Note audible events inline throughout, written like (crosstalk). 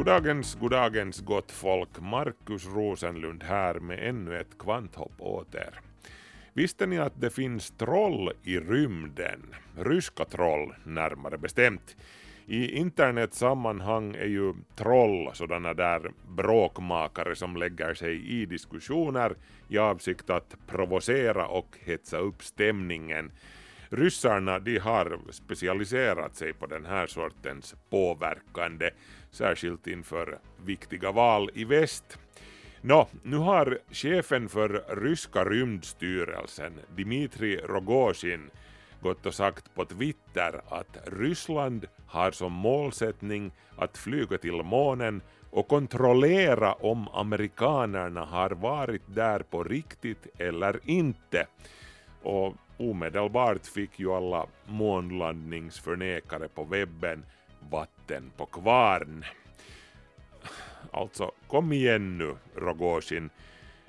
Goddagens, goddagens gott folk, Markus Rosenlund här med ännu ett kvanthopp åt er. Visste ni att det finns troll i rymden? Ryska troll närmare bestämt. I internetsammanhang är ju troll sådana där bråkmakare som lägger sig i diskussioner i avsikt att provocera och hetsa upp stämningen. Ryssarna de har specialiserat sig på den här sortens påverkande, särskilt inför viktiga val i väst. Nå, nu har chefen för ryska rymdstyrelsen, Dmitri Rogozin, gått och sagt på Twitter att Ryssland har som målsättning att flyga till månen och kontrollera om amerikanerna har varit där på riktigt eller inte. Och omedelbart fick ju alla månlandningsförnekare på webben vatten på kvarn. Alltså, kom igen nu, Rogozin.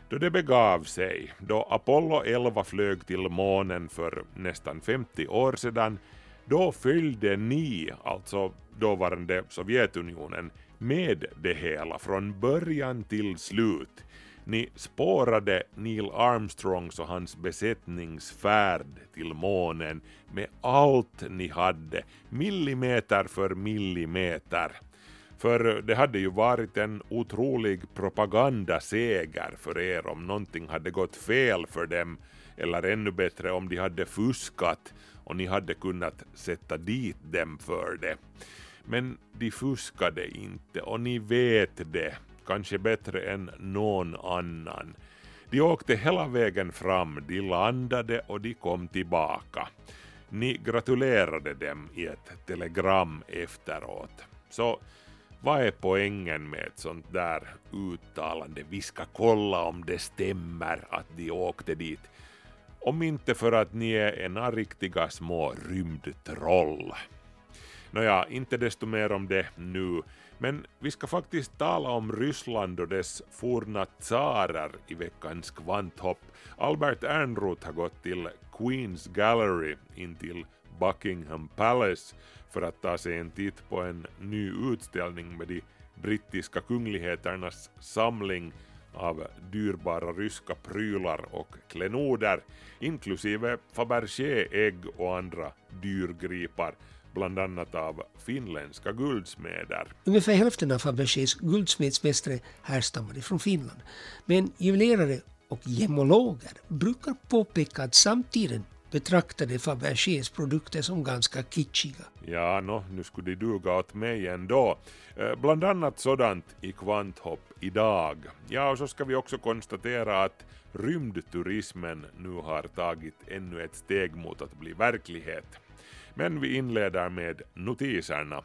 Då det begav sig, då Apollo 11 flög till månen för nästan 50 år sedan, då följde ni, alltså dåvarande Sovjetunionen, med det hela från början till slut. Ni spårade Neil Armstrongs och hans besättningsfärd till månen med allt ni hade, millimeter för millimeter. För det hade ju varit en otrolig propagandaseger för er om någonting hade gått fel för dem, eller ännu bättre om de hade fuskat och ni hade kunnat sätta dit dem för det. Men de fuskade inte och ni vet det, kanske bättre än någon annan. De åkte hela vägen fram, de landade och de kom tillbaka. Ni gratulerade dem i ett telegram efteråt. Så vad är poängen med ett sånt där uttalande? Vi ska kolla om det stämmer att de åkte dit. Om inte för att ni är ena riktiga små rymdtroll. Nåja, inte desto mer om det nu. Men vi ska faktiskt tala om Ryssland och dess forna tsarer i veckans kvanthopp. Albert Ernroth har gått till Queens Gallery in till Buckingham Palace för att ta sig en titt på en ny utställning med de brittiska kungligheternas samling av dyrbara ryska prylar och klenoder, inklusive Fabergé-ägg och andra dyrgripar, bland annat av finländska guldsmeder. Ungefär hälften av Fabergés guldsmedsmästare härstammade från Finland. Men juvelerare och gemologer brukar påpeka att samtiden betraktade Fabergés produkter som ganska kitschiga. Ja, nå, nu skulle de duga åt mig ändå. Eh, bland annat sådant i kvanthopp idag. Ja, och så ska vi också konstatera att rymdturismen nu har tagit ännu ett steg mot att bli verklighet. Men vi inleder med notiserna.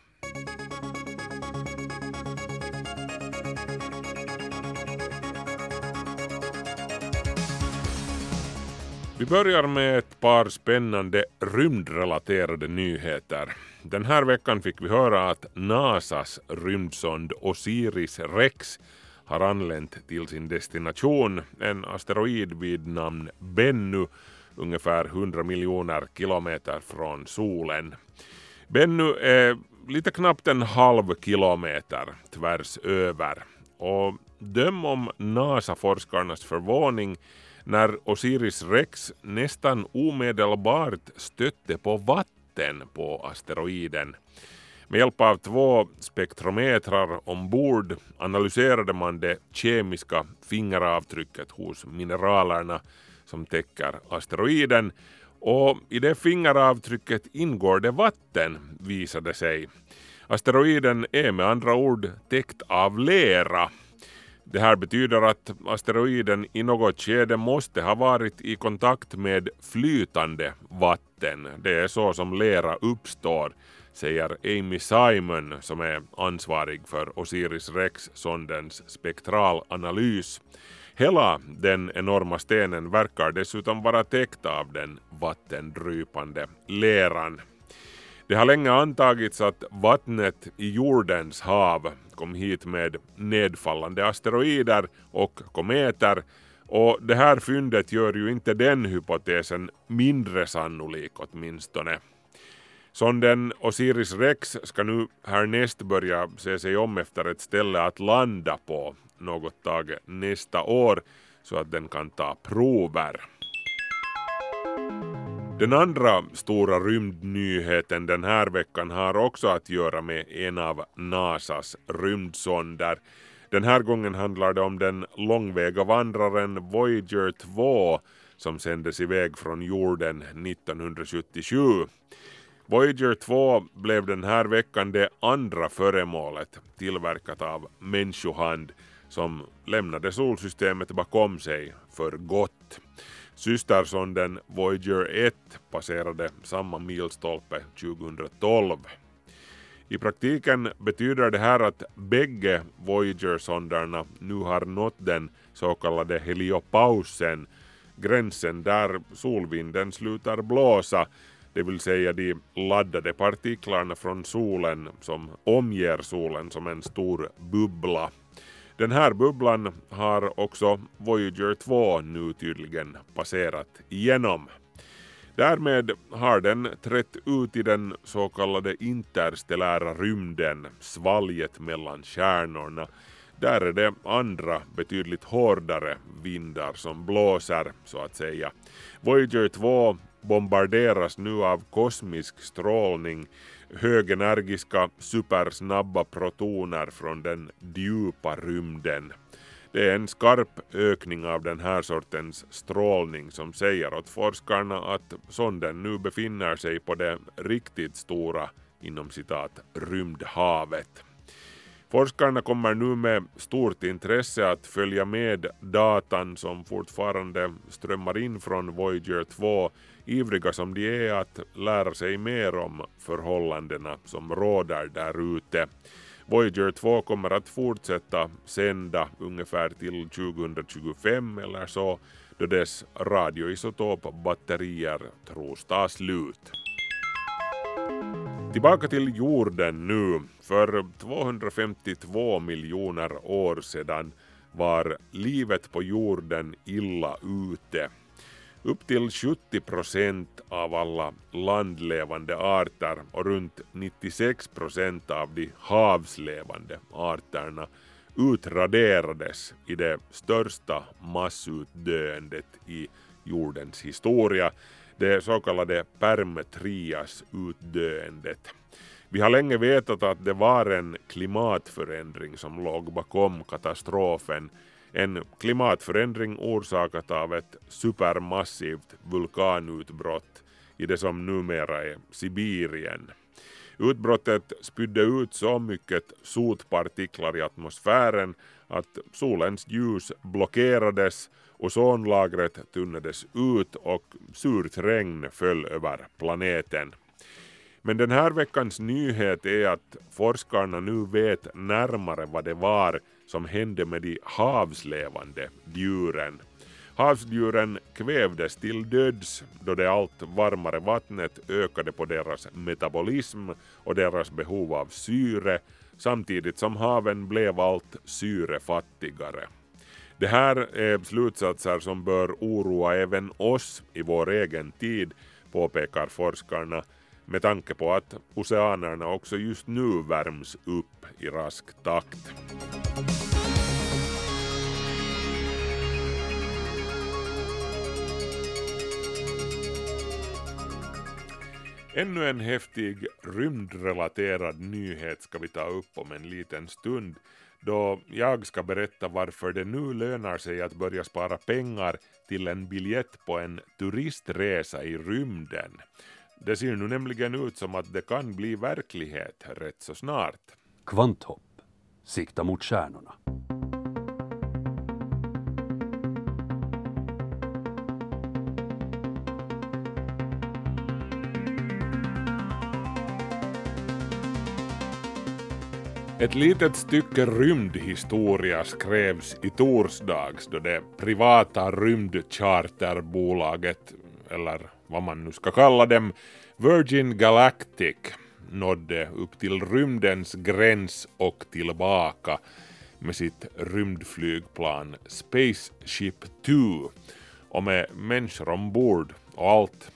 Vi börjar med ett par spännande rymdrelaterade nyheter. Den här veckan fick vi höra att NASAs rymdsond Osiris-Rex har anlänt till sin destination, en asteroid vid namn Bennu, ungefär 100 miljoner kilometer från solen. Bennu är lite knappt en halv kilometer tvärs över och döm om NASA-forskarnas förvåning när Osiris Rex nästan omedelbart stötte på vatten på asteroiden. Med hjälp av två spektrometrar ombord analyserade man det kemiska fingeravtrycket hos mineralerna som täcker asteroiden och i det fingeravtrycket ingår det vatten visade sig. Asteroiden är med andra ord täckt av lera det här betyder att asteroiden i något skede måste ha varit i kontakt med flytande vatten. Det är så som lera uppstår, säger Amy Simon som är ansvarig för Osiris-Rex-sondens spektralanalys. Hela den enorma stenen verkar dessutom vara täckt av den vattendrypande leran. Det har länge antagits att vattnet i jordens hav kom hit med nedfallande asteroider och kometer och det här fyndet gör ju inte den hypotesen mindre sannolik åtminstone. Sonden Osiris Rex ska nu härnäst börja se sig om efter ett ställe att landa på något tag nästa år så att den kan ta prover. Den andra stora rymdnyheten den här veckan har också att göra med en av NASAs rymdsonder. Den här gången handlar det om den långväga vandraren Voyager 2 som sändes iväg från jorden 1977. Voyager 2 blev den här veckan det andra föremålet tillverkat av människohand som lämnade solsystemet bakom sig för gott. Systersonden Voyager 1 passerade samma milstolpe 2012. I praktiken betyder det här att bägge Voyager-sonderna nu har nått den så kallade heliopausen, gränsen där solvinden slutar blåsa, det vill säga de laddade partiklarna från solen som omger solen som en stor bubbla. Den här bubblan har också Voyager 2 nu tydligen passerat igenom. Därmed har den trätt ut i den så kallade interstellära rymden, svalget mellan stjärnorna. Där är det andra betydligt hårdare vindar som blåser så att säga. Voyager 2 bombarderas nu av kosmisk strålning, högenergiska supersnabba protoner från den djupa rymden. Det är en skarp ökning av den här sortens strålning som säger åt forskarna att sonden nu befinner sig på det riktigt stora inom citat rymdhavet. Forskarna kommer nu med stort intresse att följa med datan som fortfarande strömmar in från Voyager 2, ivriga som de är att lära sig mer om förhållandena som råder där ute. Voyager 2 kommer att fortsätta sända ungefär till 2025 eller så då dess radioisotopbatterier tros ta slut. Tillbaka till jorden nu. För 252 miljoner år sedan var livet på jorden illa ute. Upp till 70 procent av alla landlevande arter och runt 96 procent av de havslevande arterna utraderades i det största massutdöendet i jordens historia, det så kallade Permetrias-utdöendet. Vi har länge vetat att det var en klimatförändring som låg bakom katastrofen en klimatförändring orsakat av ett supermassivt vulkanutbrott i det som numera är Sibirien. Utbrottet spydde ut så mycket sotpartiklar i atmosfären att solens ljus blockerades, ozonlagret tunnades ut och surt regn föll över planeten. Men den här veckans nyhet är att forskarna nu vet närmare vad det var som hände med de havslevande djuren. Havsdjuren kvävdes till döds då det allt varmare vattnet ökade på deras metabolism och deras behov av syre samtidigt som haven blev allt syrefattigare. Det här är slutsatser som bör oroa även oss i vår egen tid, påpekar forskarna med tanke på att oceanerna också just nu värms upp i rask takt. Ännu en häftig rymdrelaterad nyhet ska vi ta upp om en liten stund då jag ska berätta varför det nu lönar sig att börja spara pengar till en biljett på en turistresa i rymden. Det ser nu nämligen ut som att det kan bli verklighet rätt så snart. Kvanthopp. Sikta mot stjärnorna. Ett litet stycke rymdhistoria skrevs i torsdags då det privata rymdcharterbolaget, eller vad man nu ska kalla dem, Virgin Galactic nådde upp till rymdens gräns och tillbaka med sitt rymdflygplan Spaceship 2 och med människor ombord och allt.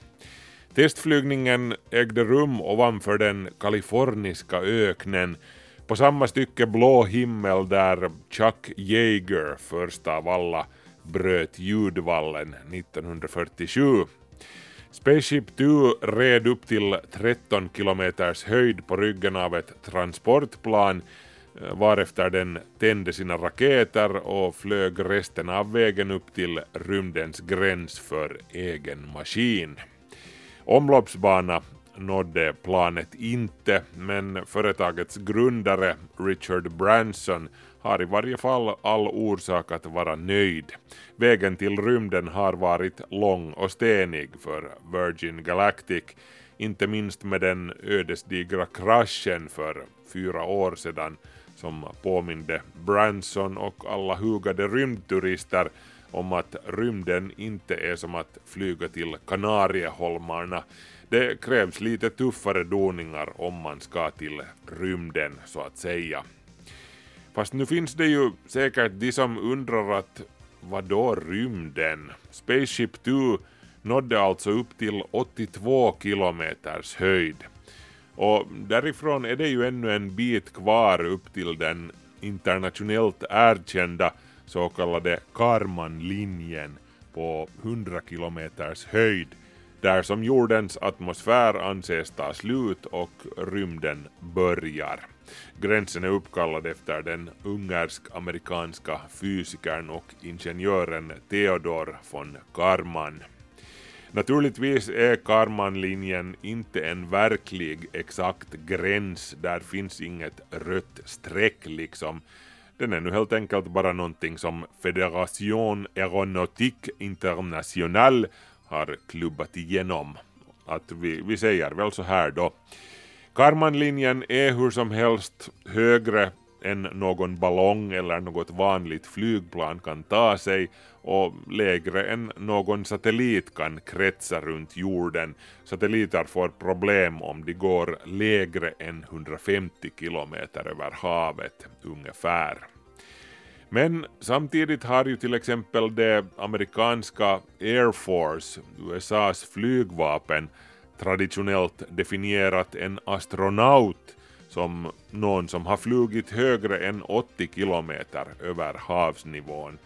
Testflygningen ägde rum ovanför den kaliforniska öknen på samma stycke blå himmel där Chuck Yeager först av alla bröt ljudvallen 1947. Spaceship 2 red upp till 13 kilometers höjd på ryggen av ett transportplan eh, varefter den tände sina raketer och flög resten av vägen upp till rymdens gräns för egen maskin. Omloppsbana nådde planet inte, men företagets grundare Richard Branson har i varje fall all orsak att vara nöjd. Vägen till rymden har varit lång och stenig för Virgin Galactic, inte minst med den ödesdigra kraschen för fyra år sedan som påminde Branson och alla hugade rymdturister om att rymden inte är som att flyga till Kanarieholmarna. Det krävs lite tuffare doningar om man ska till rymden så att säga. Fast nu finns det ju säkert de som undrar att vadå rymden? Spaceship 2 nådde alltså upp till 82 kilometers höjd. Och därifrån är det ju ännu en bit kvar upp till den internationellt erkända så kallade Karmanlinjen på 100 kilometers höjd där som jordens atmosfär anses ta slut och rymden börjar. Gränsen är uppkallad efter den ungersk-amerikanska fysikern och ingenjören Theodor von Karman. Naturligtvis är Karmanlinjen inte en verklig exakt gräns, där finns inget rött streck liksom. Den är nu helt enkelt bara någonting som Federation Aeronautique Internationale har klubbat igenom. Att vi, vi säger väl så här då. Karmanlinjen är hur som helst högre än någon ballong eller något vanligt flygplan kan ta sig och lägre än någon satellit kan kretsa runt jorden. Satelliter får problem om de går lägre än 150 kilometer över havet ungefär. Men samtidigt har ju till exempel det amerikanska Air Force, USAs flygvapen, traditionellt definierat en astronaut som någon som har flugit högre än 80 kilometer över havsnivån.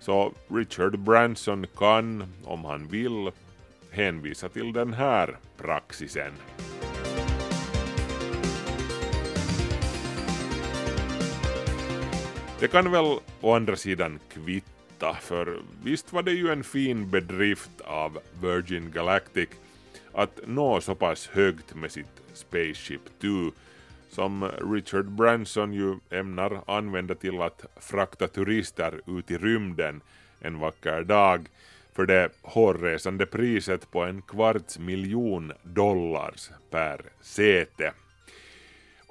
Så Richard Branson kan, om han vill, hänvisa till den här praxisen. Det kan väl å andra sidan kvitta, för visst var det ju en fin bedrift av Virgin Galactic att nå så pass högt med sitt Spaceship 2 som Richard Branson ju ämnar använda till att frakta turister ut i rymden en vacker dag för det hårresande priset på en kvarts miljon dollars per säte.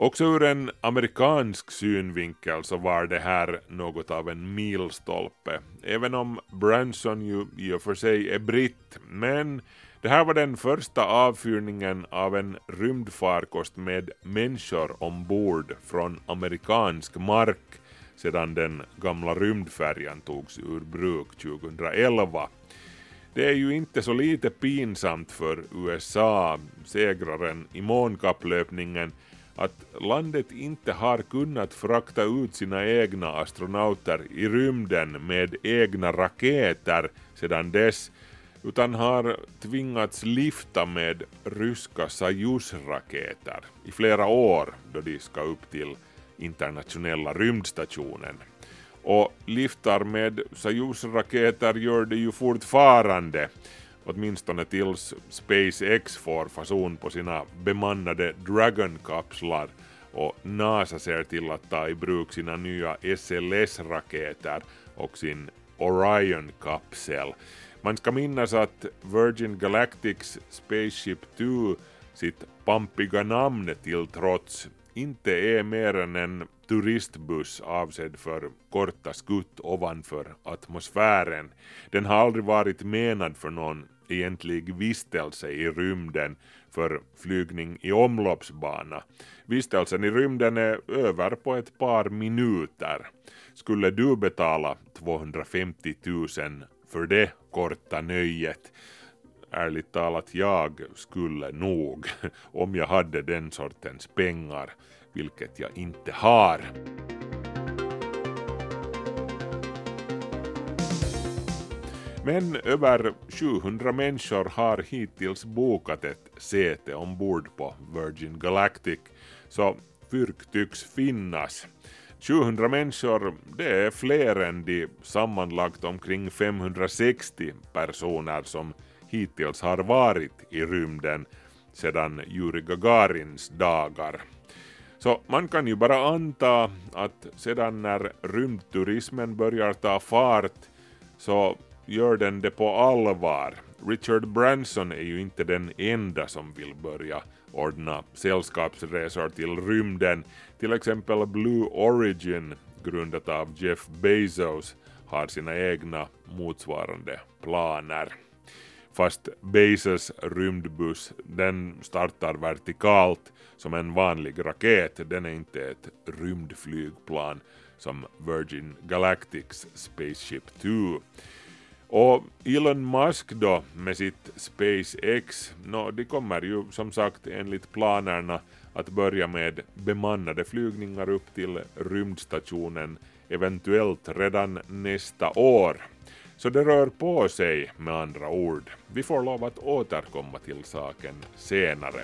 Också ur en amerikansk synvinkel så var det här något av en milstolpe, även om Branson ju i och för sig är britt, men det här var den första avfyrningen av en rymdfarkost med människor ombord från amerikansk mark sedan den gamla rymdfärjan togs ur bruk 2011. Det är ju inte så lite pinsamt för USA, segraren i månkapplöpningen, att landet inte har kunnat frakta ut sina egna astronauter i rymden med egna raketer sedan dess, utan har tvingats lifta med ryska Sojus-raketer i flera år då de ska upp till internationella rymdstationen. Och liftar med Sojus-raketer gör det ju fortfarande, åtminstone tills SpaceX får fason på sina bemannade Dragon-kapslar och NASA ser till att ta i bruk sina nya SLS-raketer och sin Orion-kapsel. Man ska minnas att Virgin Galactics Spaceship 2 sitt pampiga namn till trots inte är mer än en turistbuss avsedd för korta skutt ovanför atmosfären. Den har aldrig varit menad för någon egentlig vistelse i rymden för flygning i omloppsbana. Vistelsen i rymden är över på ett par minuter. Skulle du betala 250 000 för det korta nöjet? Ärligt talat, jag skulle nog, (laughs) om jag hade den sortens pengar, vilket jag inte har. Men över 700 människor har hittills bokat ett säte ombord på Virgin Galactic, så fyrk tycks finnas. 700 människor, det är fler än de sammanlagt omkring 560 personer som hittills har varit i rymden sedan Yuri Gagarins dagar. Så man kan ju bara anta att sedan när rymdturismen börjar ta fart så gör den det på allvar. Richard Branson är ju inte den enda som vill börja ordna sällskapsresor till rymden. Till exempel Blue Origin, grundat av Jeff Bezos, har sina egna motsvarande planer. Fast Bases rymdbuss, den startar vertikalt som en vanlig raket, den är inte ett rymdflygplan som Virgin Galactics Spaceship 2. Och Elon Musk då med sitt SpaceX, no, de kommer ju som sagt enligt planerna att börja med bemannade flygningar upp till rymdstationen eventuellt redan nästa år. Så det rör på sig med andra ord. Vi får lov att återkomma till saken senare.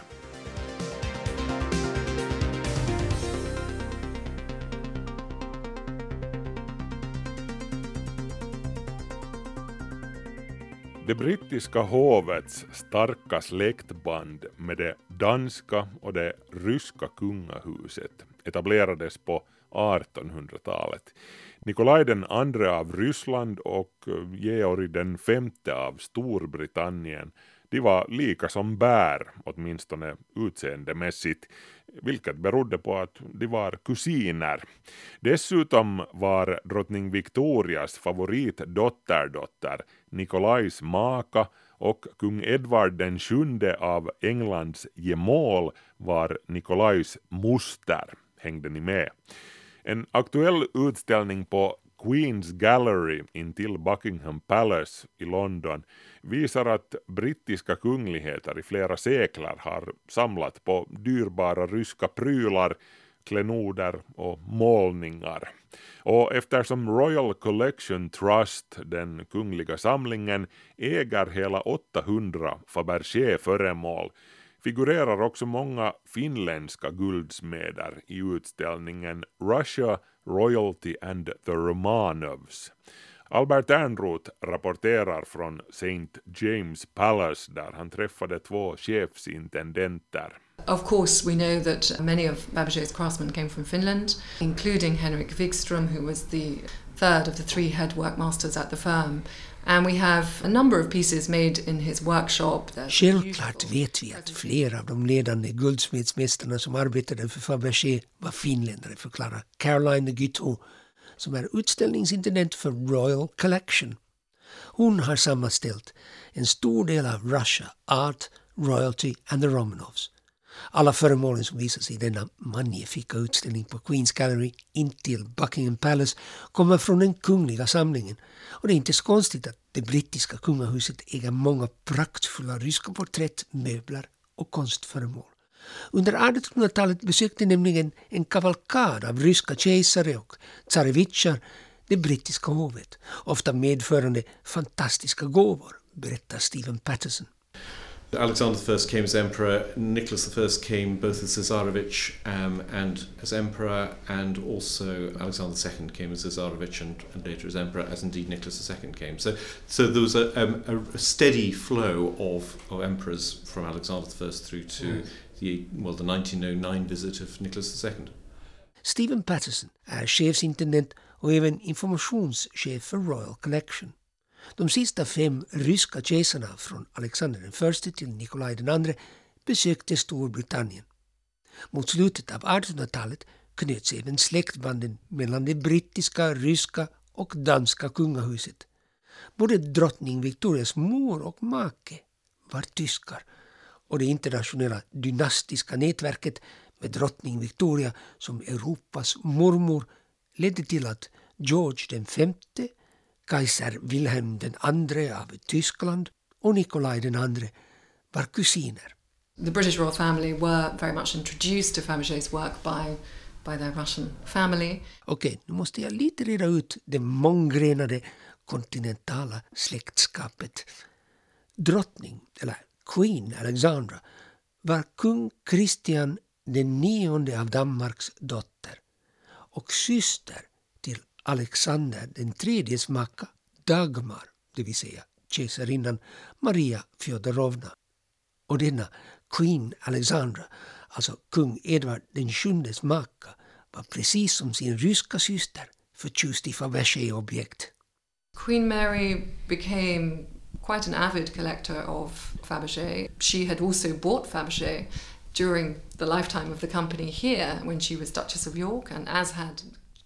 Det brittiska hovets starka släktband med det danska och det ryska kungahuset etablerades på 1800-talet. Nikolaj den andre av Ryssland och eh, Georg den femte av Storbritannien de var lika som bär, åtminstone utseendemässigt, vilket berodde på att de var kusiner. Dessutom var drottning Victorias favoritdotterdotter Nikolajs maka och kung Edvard den sjunde av Englands gemål var Nikolajs moster. Hängde ni med? En aktuell utställning på Queens Gallery intill Buckingham Palace i London visar att brittiska kungligheter i flera sekler har samlat på dyrbara ryska prylar, klenoder och målningar. Och eftersom Royal Collection Trust, den kungliga samlingen, äger hela 800 Fabergé-föremål figurerar också många finländska guldsmeder i utställningen Russia, Royalty and the Romanovs. Albert Ernroth rapporterar från St. James Palace där han träffade två chefsintendenter. Of course, we know that many of Babagé's craftsmen came from Finland, including Henrik Wikström, who was the third of the three head workmasters at the firm. And we have a number of pieces made in his workshop. Självklart vet vi att flera av de ledande guldsmedsmästarna som arbetade för Fabergé var finländare, förklarar Caroline de Guiteau som är utställningsintendent för Royal Collection. Hon har sammanställt en stor del av Russia, Art, Royalty and the Romanovs. Alla föremålen som visas i denna magnifika utställning på Queens Gallery intill Buckingham Palace kommer från den kungliga samlingen. Och det är inte så konstigt att det brittiska kungahuset äger många praktfulla ryska porträtt, möbler och konstföremål. Under 1800-talet besökte nämligen en kavalkad av ryska kejsare och tsarevitjar det brittiska hovet, ofta medförande fantastiska gåvor, berättar Stephen Patterson. Alexander I came as emperor. Nicholas I came both as Tsarevich um, and as emperor, and also Alexander II came as Tsarevich and, and later as emperor, as indeed Nicholas II came. So, so there was a, um, a, a steady flow of, of emperors from Alexander I through to mm. the well the 1909 visit of Nicholas II. Stephen Patterson är chefsintendent och även informationschef för Royal Collection. De sista fem ryska kejsarna från Alexander I till Nikolaj II besökte Storbritannien. Mot slutet av 1800-talet knöts även släktbanden mellan det brittiska, ryska och danska kungahuset. Både drottning Victorias mor och make var tyskar och det internationella dynastiska nätverket med drottning Victoria som Europas mormor ledde till att George V, kejsar Wilhelm II av Tyskland och Nikolaj II var kusiner. The British royal family were very much introduced to Fabergé's work by, by their Russian family. Okej, nu måste jag lite reda ut det månggrenade kontinentala släktskapet. Drottning, eller Queen Alexandra, var kung Kristian den nionde av Danmarks dotter och syster Alexander den tredjes maka Dagmar, det vill säga kejsarinnan Maria Fjodorovna. Och denna Queen Alexandra, alltså kung Edvard den sjundes maka, var precis som sin ryska syster förtjust i Fabergé-objekt. Queen Mary became quite an avid collector of Fabergé. She had also bought Fabergé during the lifetime of the company here when she was Duchess of York and as had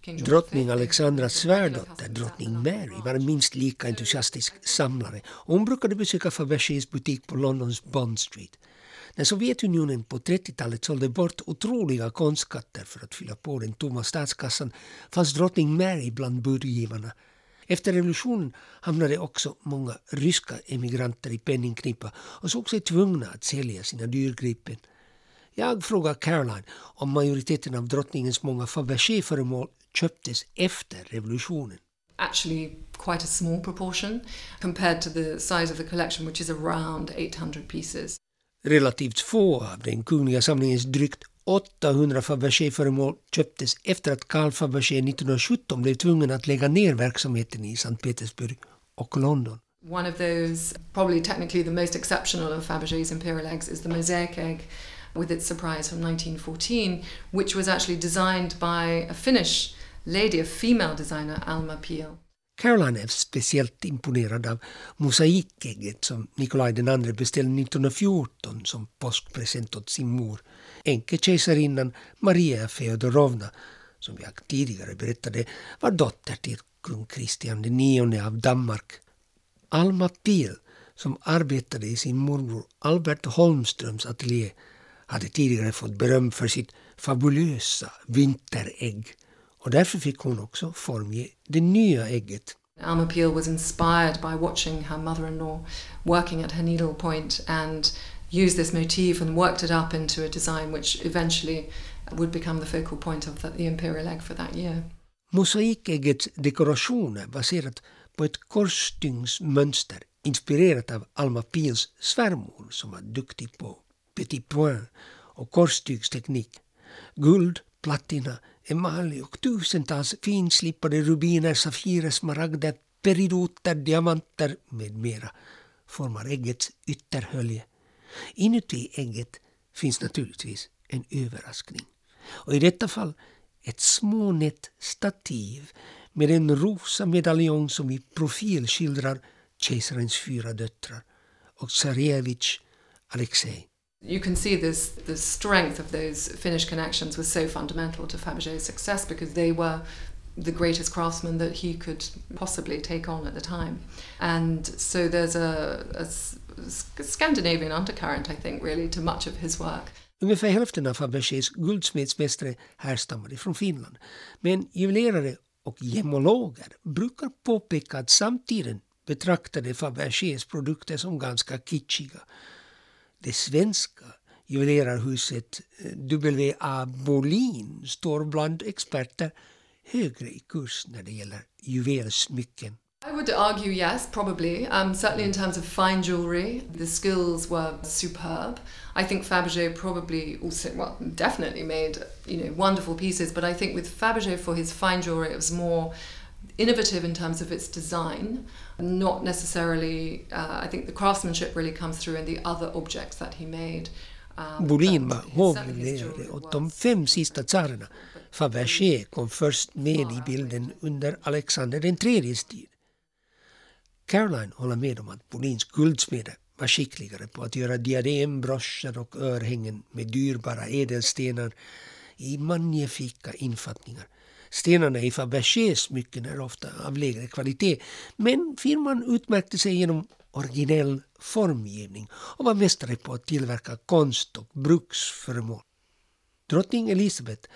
Drottning V. Alexandras svärdotter, drottning Mary, var en minst lika entusiastisk samlare. och Hon brukade besöka Fabergés butik på Londons Bond Street. När Sovjetunionen på 30-talet sålde bort otroliga konstskatter för att fylla på den tomma statskassan fanns drottning Mary bland budgivarna. Efter revolutionen hamnade också många ryska emigranter i penningknipa och såg sig tvungna att sälja sina dyrgripen. Jag frågar Caroline om majoriteten av drottningens många Fabergé-föremål köptes efter revolutionen. Actually, quite a small proportion compared to the size of the collection, which is around 800 pieces. Relativt få av den kungliga samlingens drygt 800 Fabergé-föremål köptes efter att Carl Fabergé 1917 blev tvungen att lägga ner verksamheten i Sankt Petersburg och London. One of those, probably technically the most exceptional of Fabergé's imperial eggs, is the mosaic egg with its surprise from 1914, which was actually designed by a Finnish lady, of female designer, Alma Peel. Caroline är speciellt imponerad av mosaikägget som Nikolaj II beställde 1914 som påskpresent åt sin mor, änkekejsarinnan Maria Feodorovna, som jag tidigare berättade var dotter till kung Kristian IX av Danmark. Alma Peel, som arbetade i sin mormor Albert Holmströms ateljé, hade tidigare fått beröm för sitt fabulösa vinterägg och därför fick hon också formge det nya ägget. Alma Peel was inspired by watching her mother-in-law working at her needle point and used this motif and worked it up into a design which eventually would become the focal point of the, the imperial egg for that year. Mosaikäggets dekoration är baserat på ett korsstygnsmönster inspirerat av Alma Piels svärmor som var duktig på petit point och korsstygsteknik. Guld, platina, emalj och tusentals finslipade rubiner, safirer, smaragder, peridoter, diamanter med mera formar äggets ytterhölje. Inuti ägget finns naturligtvis en överraskning. Och i detta fall ett smånätt stativ med en rosa medaljong som i profil skildrar kejsarens fyra döttrar och Tsarevich Alexej. You can see this the strength of those Finnish connections was so fundamental to Fabergé's success because they were the greatest craftsmen that he could possibly take on at the time. And so there's a Scandinavian undercurrent, I think, really, to much of his work. Ungefär hälften av Fabergés guldsmedsmästare härstammade från Finland. Men juvelerare och gemologer brukar påpeka att samtiden betraktade Fabergés produkter som ganska kitschiga. Det svenska juvelerarhuset W.A. Bolin står bland experter högre i kurs när det gäller juvelsmycken. I would argue yes, probably. Um, certainly in terms of fine jewellery, the skills were superb. I think Fabergé probably also, well, definitely made you know wonderful pieces. But I think with Fabergé for his fine jewellery, it was more innovative in terms of its design, not necessarily. Uh, I think the craftsmanship really comes through in the other objects that he made. Hovjuvelerare jewellery åt de fem sista tsarerna. Fabergé kom först med i bilden under Alexander den tredjes tid. Caroline håller med om att Bolins guldsmeder var skickligare på att göra diadembroscher och örhängen med dyrbara ädelstenar i magnifika infattningar. Stenarna i Fabergé-smycken är ofta av lägre kvalitet men firman utmärkte sig genom originell formgivning och var mästare på att tillverka konst och bruksföremål. Drottning Elisabeth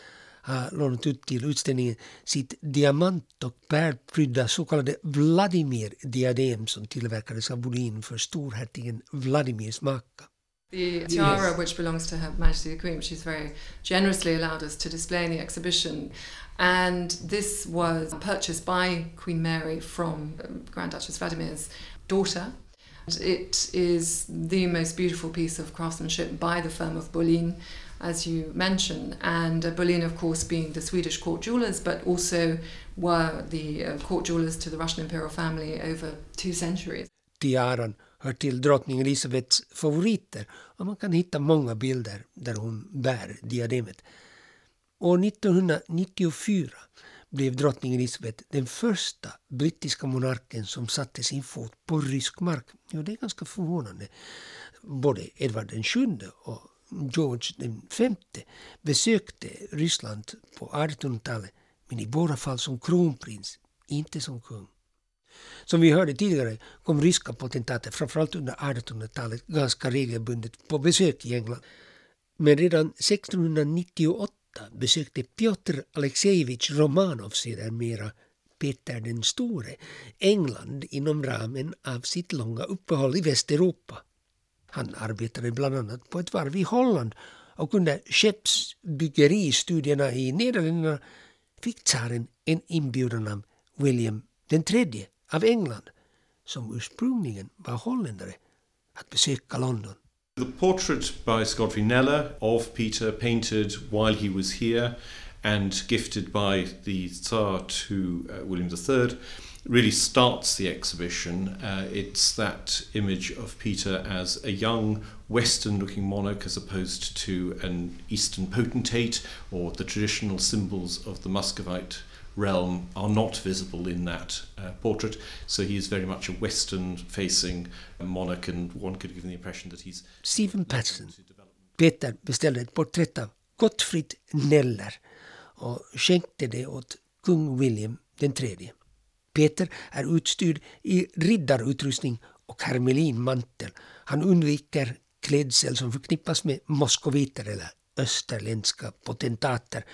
har lånat ut till utställningen sitt diamant och pärlprydda så kallade Vladimir-diadem som tillverkades av Bolin för storhertigen Vladimirs maka. The tiara, which belongs to Her Majesty the Queen, she's very generously allowed us to display in the exhibition. And this was purchased by Queen Mary from um, Grand Duchess Vladimir's daughter. It is the most beautiful piece of craftsmanship by the firm of Bolin, as you mentioned. And uh, Bolin, of course, being the Swedish court jewelers, but also were the uh, court jewelers to the Russian imperial family over two centuries. Tiaran hör till drottning Elisabeths favoriter och man kan hitta många bilder där hon bär diademet. År 1994 blev drottning Elisabeth den första brittiska monarken som satte sin fot på rysk mark. Ja, det är ganska förvånande. Både Edvard VII och George V besökte Ryssland på 1800-talet men i båda fall som kronprins, inte som kung. Som vi hörde tidigare kom ryska potentater framförallt under 1800-talet ganska regelbundet på besök i England. Men redan 1698 besökte Piotr Alexejevich Romanov sedermera Peter den store England inom ramen av sitt långa uppehåll i Västeuropa. Han arbetade bland annat på ett varv i Holland och under skeppsbyggeristudierna i Nederländerna fick tsaren en inbjudan av William den tredje av England, var London. The portrait by Scott Nella of Peter, painted while he was here and gifted by the Tsar to uh, William III, really starts the exhibition. Uh, it's that image of Peter as a young Western looking monarch as opposed to an Eastern potentate or the traditional symbols of the Muscovite realm are not visible in that uh, portrait. So he is very much a Western facing monarch, and one could give the impression that he's. Stephen Patterson. Peter beställde ett porträtt av Gottfried Neller och skänkte det åt kung William tredje. Peter är utstyrd i riddarutrustning och hermelinmantel. Han undviker klädsel som förknippas med moskoviter eller österländska potentater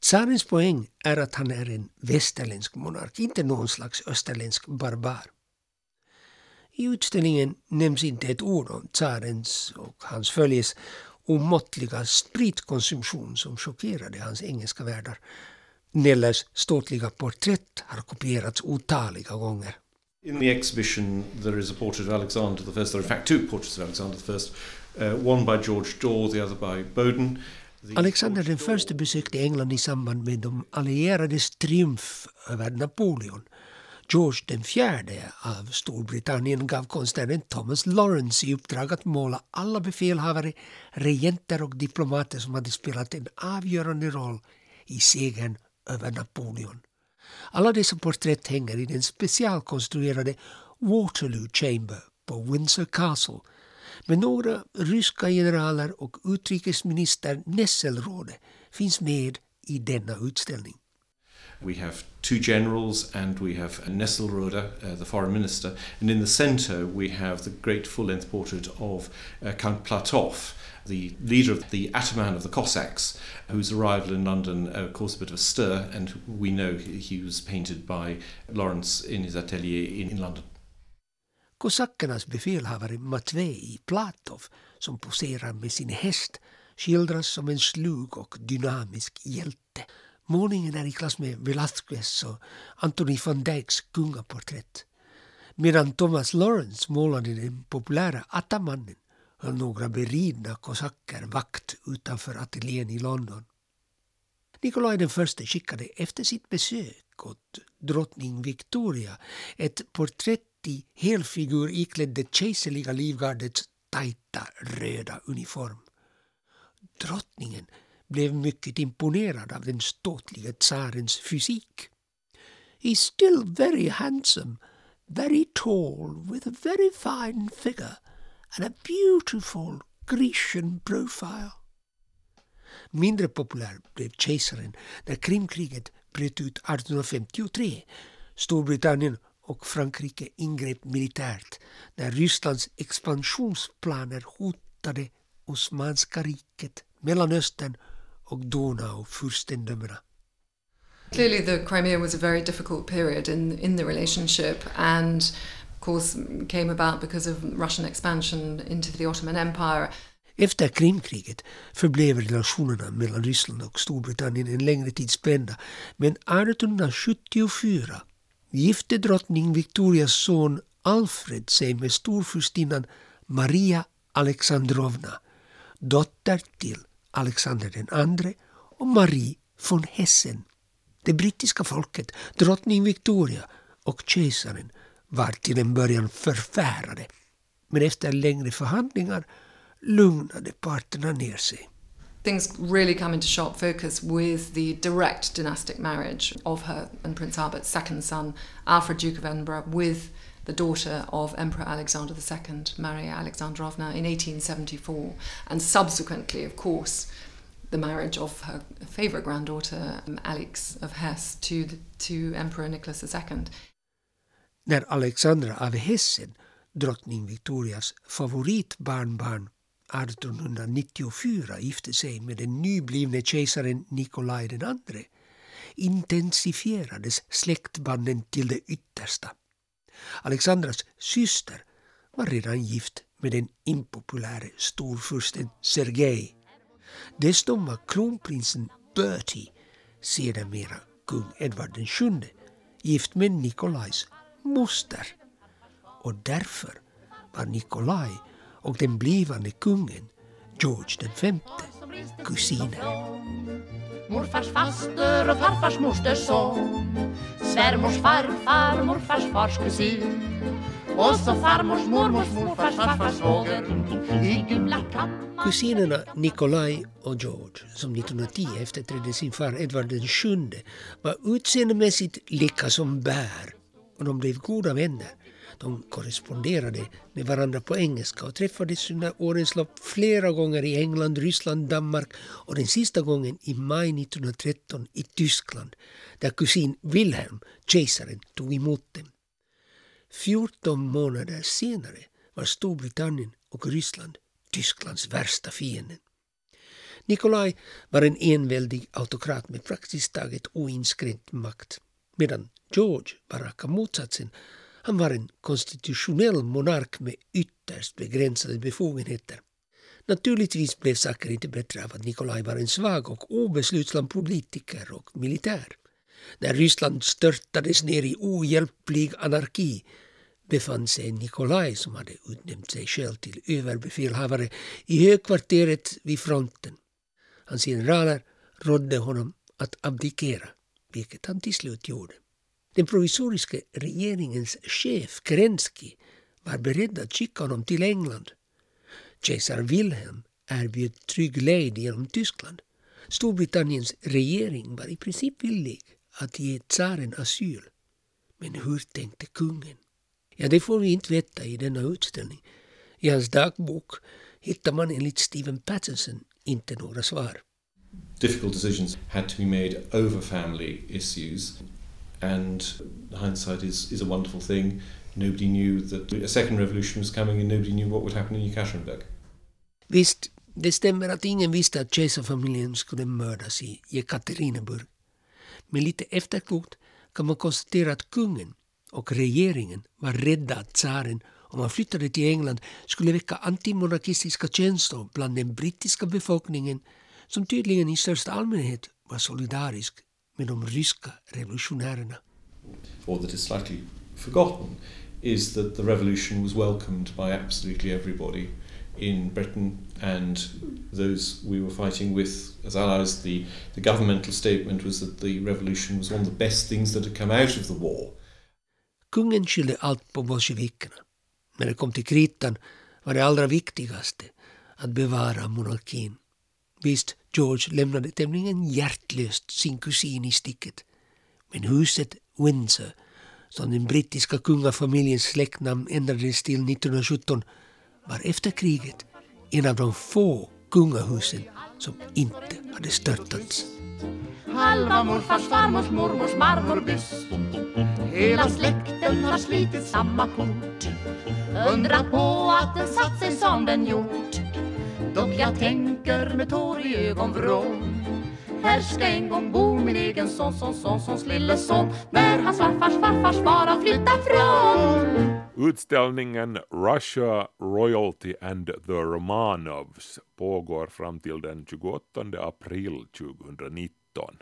Tsarens poäng är att han är en västerländsk monark, inte någon slags österländsk barbar. I utställningen nämns inte ett ord om tsarens och hans följes omåttliga spritkonsumtion som chockerade hans engelska värdar. Nellers ståtliga porträtt har kopierats otaliga gånger. In the exhibition there is a portrait of Alexander I, there are in fact two portraits of Alexander I, uh, one by George Daw, the other by Bowden. Alexander den förste besökte England i samband med de allierades triumf över Napoleon. George den fjärde av Storbritannien gav konstnären Thomas Lawrence i uppdrag att måla alla befälhavare, regenter och diplomater som hade spelat en avgörande roll i segern över Napoleon. Alla dessa porträtt hänger i den specialkonstruerade Waterloo Chamber på Windsor Castle men några ryska generaler och utrikesminister Nesselrode finns med i denna utställning. We have two generals and we have Nesselrode, uh, the foreign minister, and in the center we have the great full-length portrait of uh, Count Platov, the leader of the Ataman of the Cossacks, whose arrival in London uh, caused a bit of a stir, and we know he was painted by Lawrence in his atelier in, in London. Kosackernas befälhavare Matvej Platov, som poserar med sin häst, skildras som en slug och dynamisk hjälte. Målningen är i klass med Velázquez och Anthony van Dijks kungaporträtt. Medan Thomas Lawrence målade den populära Atamannen höll några beridna kosacker vakt utanför ateljén i London. Nikolaj den förste skickade efter sitt besök åt drottning Victoria ett porträtt i helfigur iklädd det kejserliga livgardets tajta röda uniform. Drottningen blev mycket imponerad av den ståtliga tsarens fysik. He's still very handsome, very tall, with a very fine figure and a beautiful Grecian profile. Mindre populär blev kejsaren när Krimkriget bröt ut 1853. Storbritannien och Frankrike ingrep militärt när Rysslands expansionsplaner hotade Osmanska riket, Mellanöstern och Donau-furstendömena. Clearly, the Crimea was a very difficult period in, in the relationship, and of course, came about because of Russian expansion into the Ottoman Empire. Efter Krimkriget förblev relationerna mellan Ryssland och Storbritannien en längre tid spända, men 1874 gifte drottning Victorias son Alfred sig med storfurstinnan Maria Alexandrovna, dotter till Alexander II och Marie von Hessen. Det brittiska folket, drottning Victoria och kejsaren var till en början förfärade. Men efter längre förhandlingar lugnade parterna ner sig. Things really come into sharp focus with the direct dynastic marriage of her and Prince Albert's second son, Alfred, Duke of Edinburgh, with the daughter of Emperor Alexander II, Maria Alexandrovna, in 1874, and subsequently, of course, the marriage of her favourite granddaughter, um, Alex of Hesse, to, the, to Emperor Nicholas II. När Alexandra av Hessen, drottning Victorias favoritbarnbarn 1894 gifte sig med den nyblivne kejsaren Nikolaj II intensifierades släktbanden till det yttersta. Alexandras syster var redan gift med den impopuläre storfursten Sergej. Dessutom var kronprinsen Bertie, sedermera kung Edvard VII, gift med Nikolajs moster. Och därför var Nikolaj och den blivande kungen, George V, kusiner. Morfars faster och farfars mosters son Svärmors farfar, morfars fars kusin Och så farmors mormors morfars farfars svåger I gula kammaren Kusinerna Nikolaj och George, som 1910 efterträdde sin far Edvard VII, var utseendemässigt lika som bär och de blev goda vänner. De korresponderade med varandra på engelska och träffades under årens lopp flera gånger i England, Ryssland, Danmark och den sista gången i maj 1913 i Tyskland där kusin Wilhelm, kejsaren, tog emot dem. 14 månader senare var Storbritannien och Ryssland Tysklands värsta fienden. Nikolaj var en enväldig autokrat med praktiskt taget oinskränkt makt medan George var raka motsatsen han var en konstitutionell monark med ytterst begränsade befogenheter. Naturligtvis blev saker inte bättre av att Nikolaj var en svag och obeslutsam politiker och militär. När Ryssland störtades ner i ohjälplig anarki befann sig Nikolaj, som hade utnämnt sig själv till överbefälhavare, i högkvarteret vid fronten. Hans generaler rådde honom att abdikera, vilket han till slut gjorde. Den provisoriska regeringens chef, Kerensky, var beredd att skicka honom till England. Kejsar Wilhelm erbjöd trygg lejd genom Tyskland. Storbritanniens regering var i princip villig att ge tsaren asyl. Men hur tänkte kungen? Ja, det får vi inte veta i denna utställning. I hans dagbok hittar man enligt Stephen Patterson inte några svar. Difficult decisions had to be made over family issues and hindsight is, is a wonderful thing. Nobody knew that a second revolution was coming and nobody knew what would happen in Yekaterinburg. Visst, det stämmer att ingen visste att kejsarfamiljen skulle mördas i Jekaterinburg. Men lite efterklokt kan man konstatera att kungen och regeringen var rädda att tsaren om han flyttade till England skulle väcka antimonarkistiska känslor bland den brittiska befolkningen som tydligen i största allmänhet var solidarisk med de ryska revolutionärerna. Or that is slightly forgotten is that the revolution was welcomed by absolutely everybody in Britain and those we were fighting with as allies. The, the governmental statement was that the revolution was one of the best things that had come out of the war. Kungen skyllde allt på bolsjevikerna. När det kom till kritan var det allra viktigaste att bevara monarkin. Visst, George lämnade tämligen hjärtlöst sin kusin i sticket. Men huset Windsor, som den brittiska kungafamiljens släktnamn ändrades till 1917, var efter kriget en av de få kungahusen som inte hade störtats. Halva morfars farmors mormors marmorbyst Hela släkten har slitit samma kort Undra på att den satt sig som den gjort Dock jag tänker med tår i ögonvrån här ska en gång bo min egen son, son, son, sons lille son när hans farfars farfars far har flyttat från. Utställningen Russia, Royalty and the Romanovs pågår fram till den 28 april 2019.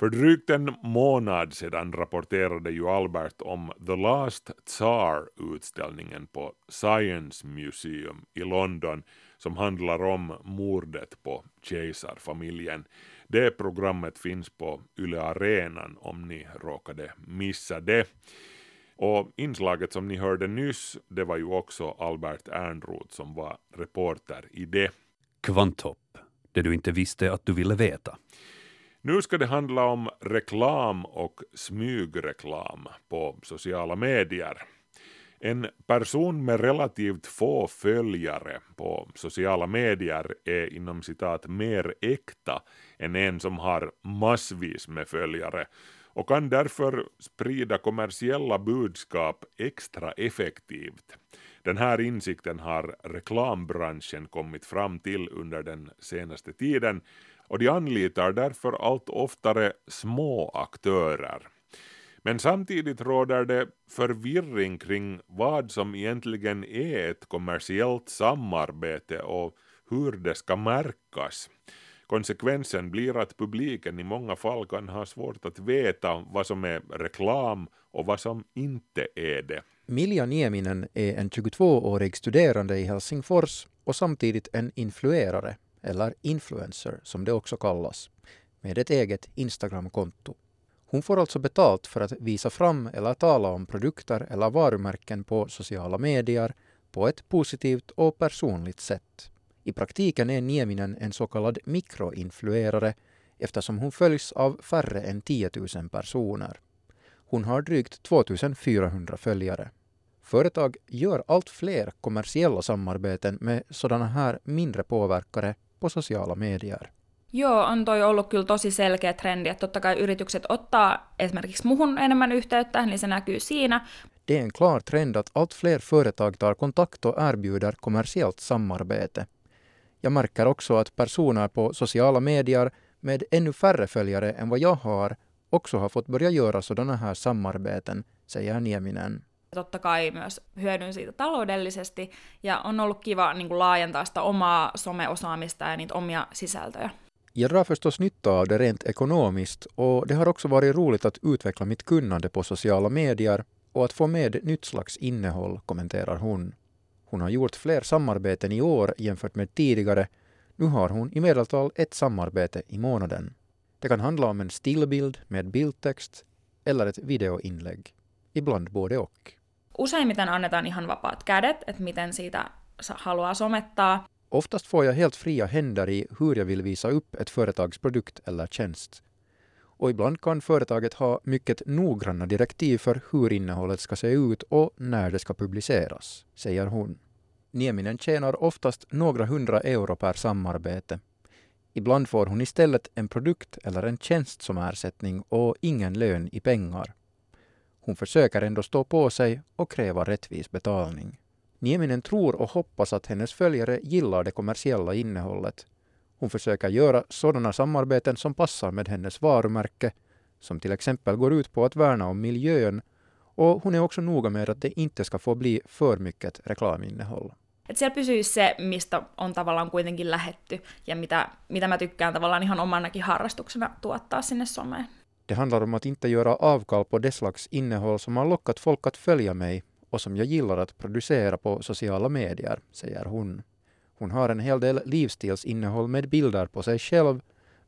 För drygt en månad sedan rapporterade ju Albert om The Last Tsar-utställningen på Science Museum i London som handlar om mordet på kejsarfamiljen. Det programmet finns på Yle Arenan om ni råkade missa det. Och inslaget som ni hörde nyss, det var ju också Albert Ernroth som var reporter i det. Kvanthopp, det du inte visste att du ville veta. Nu ska det handla om reklam och smygreklam på sociala medier. En person med relativt få följare på sociala medier är inom citat mer äkta än en som har massvis med följare och kan därför sprida kommersiella budskap extra effektivt. Den här insikten har reklambranschen kommit fram till under den senaste tiden och de anlitar därför allt oftare små aktörer. Men samtidigt råder det förvirring kring vad som egentligen är ett kommersiellt samarbete och hur det ska märkas. Konsekvensen blir att publiken i många fall kan ha svårt att veta vad som är reklam och vad som inte är det. Milja Nieminen är en 22-årig studerande i Helsingfors och samtidigt en influerare, eller influencer som det också kallas, med ett eget Instagramkonto. Hon får alltså betalt för att visa fram eller tala om produkter eller varumärken på sociala medier på ett positivt och personligt sätt. I praktiken är Nieminen en så kallad mikroinfluerare eftersom hon följs av färre än 10 000 personer. Hon har drygt 2400 följare. Företag gör allt fler kommersiella samarbeten med sådana här mindre påverkare på sociala medier. Joo, on toi ollut kyllä tosi selkeä trendi, että totta kai yritykset ottaa esimerkiksi muhun enemmän yhteyttä, niin se näkyy siinä. Det är en klar trend att allt fler företag tar kontakt och erbjuder kommersiellt samarbete. Jag märker också att personer på sociala medier med ännu färre följare än vad jag har också har fått börja göra sådana här samarbeten, säger Nieminen. Totta kai myös hyödyn siitä taloudellisesti ja on ollut kiva niin kuin laajentaa sitä omaa someosaamista ja niitä omia sisältöjä. Jag drar förstås nytta av det rent ekonomiskt och det har också varit roligt att utveckla mitt kunnande på sociala medier och att få med nytt slags innehåll, kommenterar hon. Hon har gjort fler samarbeten i år jämfört med tidigare. Nu har hon i medeltal ett samarbete i månaden. Det kan handla om en stillbild med bildtext eller ett videoinlägg. Ibland både och. Useimmiten annetaan ihan vapaat kädet, että miten siitä haluaa somettaa. Oftast får jag helt fria händer i hur jag vill visa upp ett företags produkt eller tjänst. Och ibland kan företaget ha mycket noggranna direktiv för hur innehållet ska se ut och när det ska publiceras, säger hon. Nieminen tjänar oftast några hundra euro per samarbete. Ibland får hon istället en produkt eller en tjänst som ersättning och ingen lön i pengar. Hon försöker ändå stå på sig och kräva rättvis betalning. Nieminen tror och hoppas att hennes följare gillar det kommersiella innehållet. Hon försöker göra sådana samarbeten som passar med hennes varumärke, som till exempel går ut på att värna om miljön och hon är också noga med att det inte ska få bli för mycket reklaminnehåll. Että siellä pysyisi se, mistä on tavallaan kuitenkin lähetty ja mitä, mitä mä tykkään tavallaan ihan omanakin harrastuksena tuottaa sinne someen. Det handlar om att inte göra avkall på det slags innehåll som har lockat folk att följa mig och som jag gillar att producera på sociala medier, säger hon. Hon har en hel del livsstilsinnehåll med bilder på sig själv,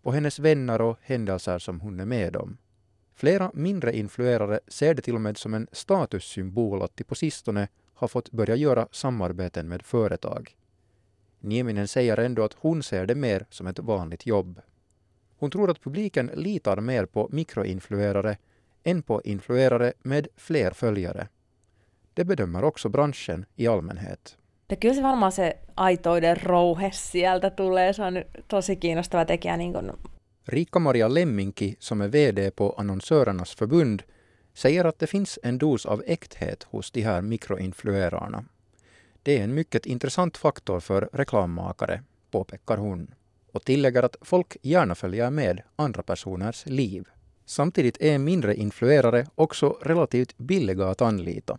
på hennes vänner och händelser som hon är med om. Flera mindre influerare ser det till och med som en statussymbol att de på sistone har fått börja göra samarbeten med företag. Nieminen säger ändå att hon ser det mer som ett vanligt jobb. Hon tror att publiken litar mer på mikroinfluerare än på influerare med fler följare. Det bedömer också branschen i allmänhet. Ja kyllä se varmaan se aitoiden rouhe sieltä tulee. Se on tosi kiinnostava tekijä. Niin kuin... Rika-Maria Lemminki, som är VD på Annonsörernas förbund, säger att det finns en dos av äkthet hos de här mikroinfluerarna. Det är en mycket intressant faktor för reklammakare, påpekar hon och tillägger att folk gärna följer med andra personers liv. Samtidigt är mindre influerare också relativt billiga att anlita.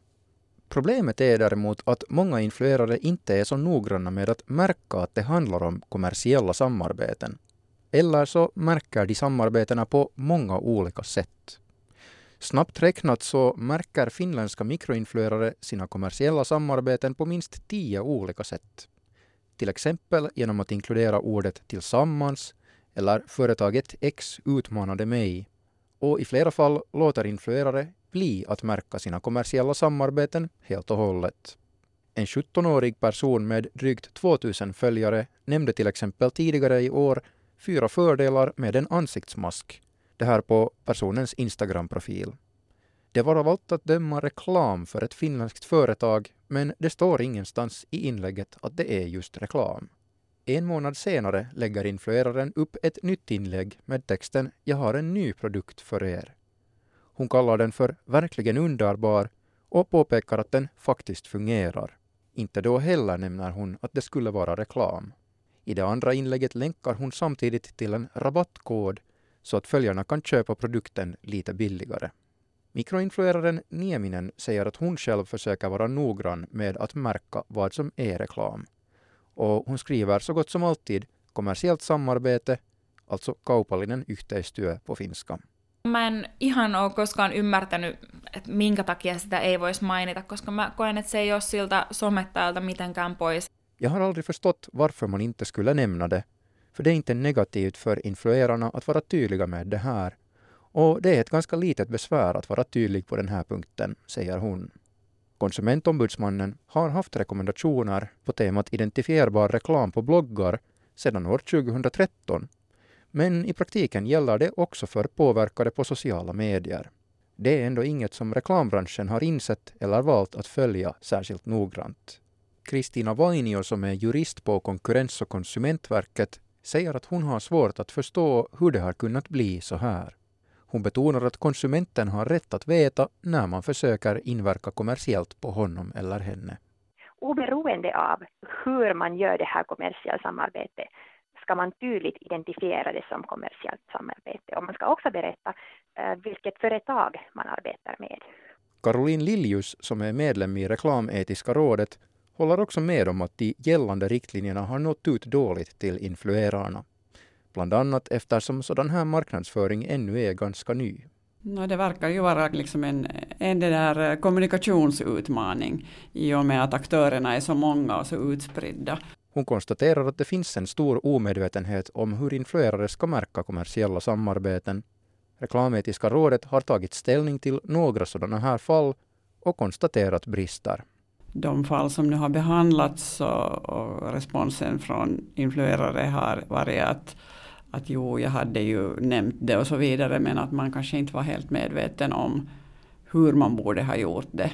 Problemet är däremot att många influerare inte är så noggranna med att märka att det handlar om kommersiella samarbeten. Eller så märker de samarbetena på många olika sätt. Snabbt räknat så märker finländska mikroinfluerare sina kommersiella samarbeten på minst tio olika sätt. Till exempel genom att inkludera ordet tillsammans eller företaget X utmanade mig och i flera fall låter influerare bli att märka sina kommersiella samarbeten helt och hållet. En 17-årig person med drygt 2000 följare nämnde till exempel tidigare i år fyra fördelar med en ansiktsmask. Det här på personens Instagram-profil. Det var av allt att döma reklam för ett finländskt företag, men det står ingenstans i inlägget att det är just reklam. En månad senare lägger influeraren upp ett nytt inlägg med texten ”Jag har en ny produkt för er”. Hon kallar den för ”verkligen underbar” och påpekar att den faktiskt fungerar. Inte då heller nämner hon att det skulle vara reklam. I det andra inlägget länkar hon samtidigt till en rabattkod så att följarna kan köpa produkten lite billigare. Mikroinflueraren Nieminen säger att hon själv försöker vara noggrann med att märka vad som är reklam. Och hon skriver så gott som alltid kommersiellt samarbete, alltså kaupallinen yhteistyö på finska. Mä en ihan ole koskaan ymmärtänyt, että minkä takia sitä ei voisi mainita, koska mä koen, että se ei ole siltä somettajalta mitenkään pois. Jag har aldrig förstått varför man inte skulle nämna det, för det är inte negativt för influerarna att vara tydliga med det här. Och det är ett ganska litet besvär att vara tydlig på den här punkten, säger hon. Konsumentombudsmannen har haft rekommendationer på temat identifierbar reklam på bloggar sedan år 2013. Men i praktiken gäller det också för påverkade på sociala medier. Det är ändå inget som reklambranschen har insett eller valt att följa särskilt noggrant. Kristina Vainio som är jurist på Konkurrens och konsumentverket säger att hon har svårt att förstå hur det har kunnat bli så här. Hon betonar att konsumenten har rätt att veta när man försöker inverka kommersiellt på honom eller henne. Oberoende av hur man gör det här kommersiella samarbetet ska man tydligt identifiera det som kommersiellt samarbete och man ska också berätta eh, vilket företag man arbetar med. Caroline Liljus, som är medlem i Reklametiska rådet, håller också med om att de gällande riktlinjerna har nått ut dåligt till influerarna. Bland annat eftersom sådan här marknadsföring ännu är ganska ny. No, det verkar ju vara liksom en, en det där kommunikationsutmaning i och med att aktörerna är så många och så utspridda. Hon konstaterar att det finns en stor omedvetenhet om hur influerare ska märka kommersiella samarbeten. Reklametiska rådet har tagit ställning till några sådana här fall och konstaterat brister. De fall som nu har behandlats och, och responsen från influerare har varit att att jo, jag hade ju nämnt det och så vidare, men att man kanske inte var helt medveten om hur man borde ha gjort det.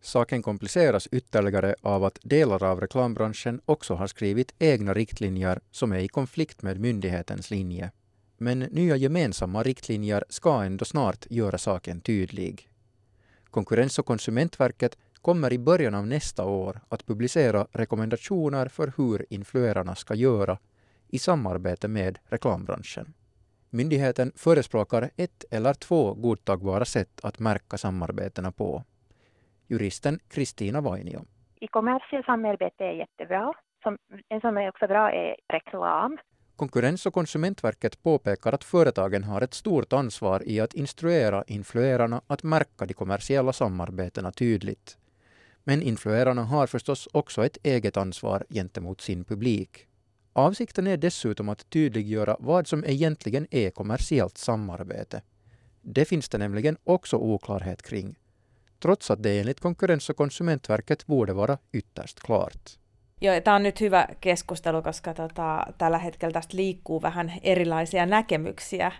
Saken kompliceras ytterligare av att delar av reklambranschen också har skrivit egna riktlinjer som är i konflikt med myndighetens linje. Men nya gemensamma riktlinjer ska ändå snart göra saken tydlig. Konkurrens och konsumentverket kommer i början av nästa år att publicera rekommendationer för hur influerarna ska göra i samarbete med reklambranschen. Myndigheten förespråkar ett eller två godtagbara sätt att märka samarbetena på. Juristen Kristina Vainio. I kommersiellt samarbete är jättebra. Som, en som är också bra är reklam. Konkurrens och konsumentverket påpekar att företagen har ett stort ansvar i att instruera influerarna att märka de kommersiella samarbetena tydligt. Men influerarna har förstås också ett eget ansvar gentemot sin publik. Avsikten är dessutom att tydliggöra vad som egentligen är kommersiellt samarbete. Det finns det nämligen också oklarhet kring, trots att det enligt Konkurrens- och konsumentverket borde vara ytterst klart. Joo, tämä on nyt hyvä keskustelu, koska tota, tällä hetkellä tästä liikkuu vähän erilaisia näkemyksiä.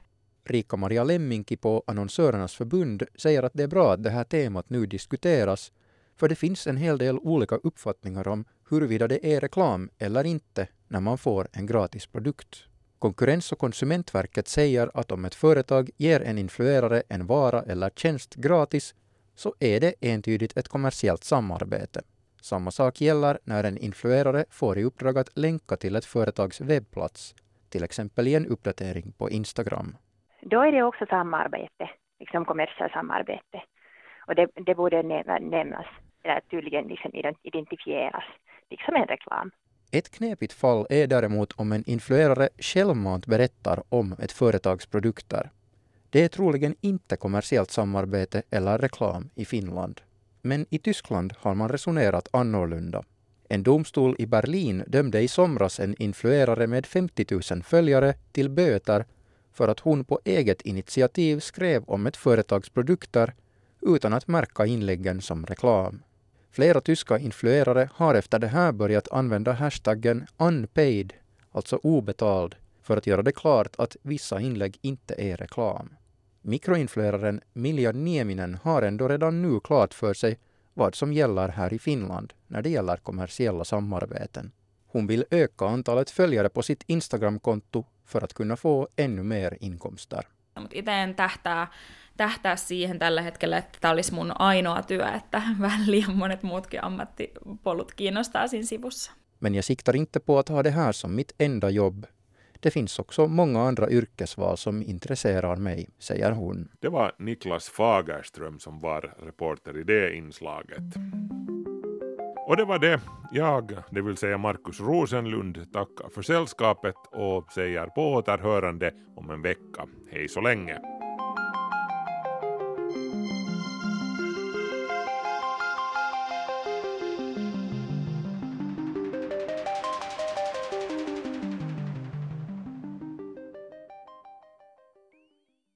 Rika-Maria Lemminki på Annonsörernas förbund säger att det är bra att det här temat nu diskuteras, för det finns en hel del olika uppfattningar om huruvida det är reklam eller inte när man får en gratis produkt. Konkurrens och konsumentverket säger att om ett företag ger en influerare en vara eller tjänst gratis så är det entydigt ett kommersiellt samarbete. Samma sak gäller när en influerare får i uppdrag att länka till ett företags webbplats, till exempel i en uppdatering på Instagram. Då är det också samarbete, liksom kommersiellt samarbete. Och det, det borde nämnas, eller tydligen liksom identifieras, liksom en reklam. Ett knepigt fall är däremot om en influerare självmant berättar om ett företags produkter. Det är troligen inte kommersiellt samarbete eller reklam i Finland. Men i Tyskland har man resonerat annorlunda. En domstol i Berlin dömde i somras en influerare med 50 000 följare till böter för att hon på eget initiativ skrev om ett företags produkter utan att märka inläggen som reklam. Flera tyska influerare har efter det här börjat använda hashtaggen unpaid, alltså obetald, för att göra det klart att vissa inlägg inte är reklam. Mikroinflueraren Milja Nieminen har ändå redan nu klart för sig vad som gäller här i Finland när det gäller kommersiella samarbeten. Hon vill öka antalet följare på sitt Instagramkonto för att kunna få ännu mer inkomster. Mutta itse en tähtää, tähtää siihen tällä hetkellä, että tämä olisi mun ainoa työ, että (laughs) vähän liian monet muutkin ammattipolut kiinnostaa siinä sivussa. Men jag siktar inte på att ha det här som mitt enda jobb. Det finns också många andra yrkesval som intresserar mig, säger hon. Det var Niklas Fagerström som var reporter i det inslaget. Och det var det. Jag, det vill säga Markus Rosenlund, tackar för sällskapet och säger på återhörande om en vecka. Hej så länge!